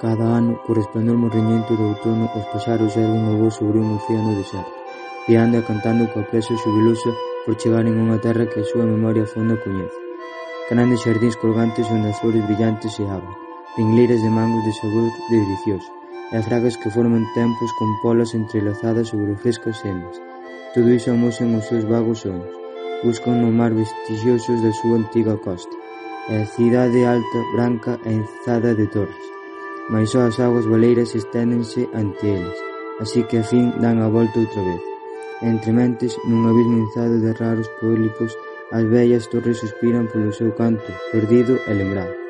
Cada ano, co resplandor morreñento do outono, os paxaros erguen o voo sobre un océano deserto, e anda cantando coa presa xubilosa por chegaren a unha terra que a súa memoria fonda coñece. Grandes xardíns colgantes onde as flores brillantes se abren, pingleiras de mangos de sabor delicioso, e fragas que forman tempos con polas entrelazadas sobre frescas semas. Todo iso amosan os seus vagos sonhos, buscan no mar vestigiosos da súa antiga costa, e a cidade alta, branca e enzada de torres mais só as augas baleiras esténdense ante eles, así que a fin dan a volta outra vez. Entre mentes, nun abismo inzado de raros pólipos, as vellas torres suspiran polo seu canto, perdido e lembrado.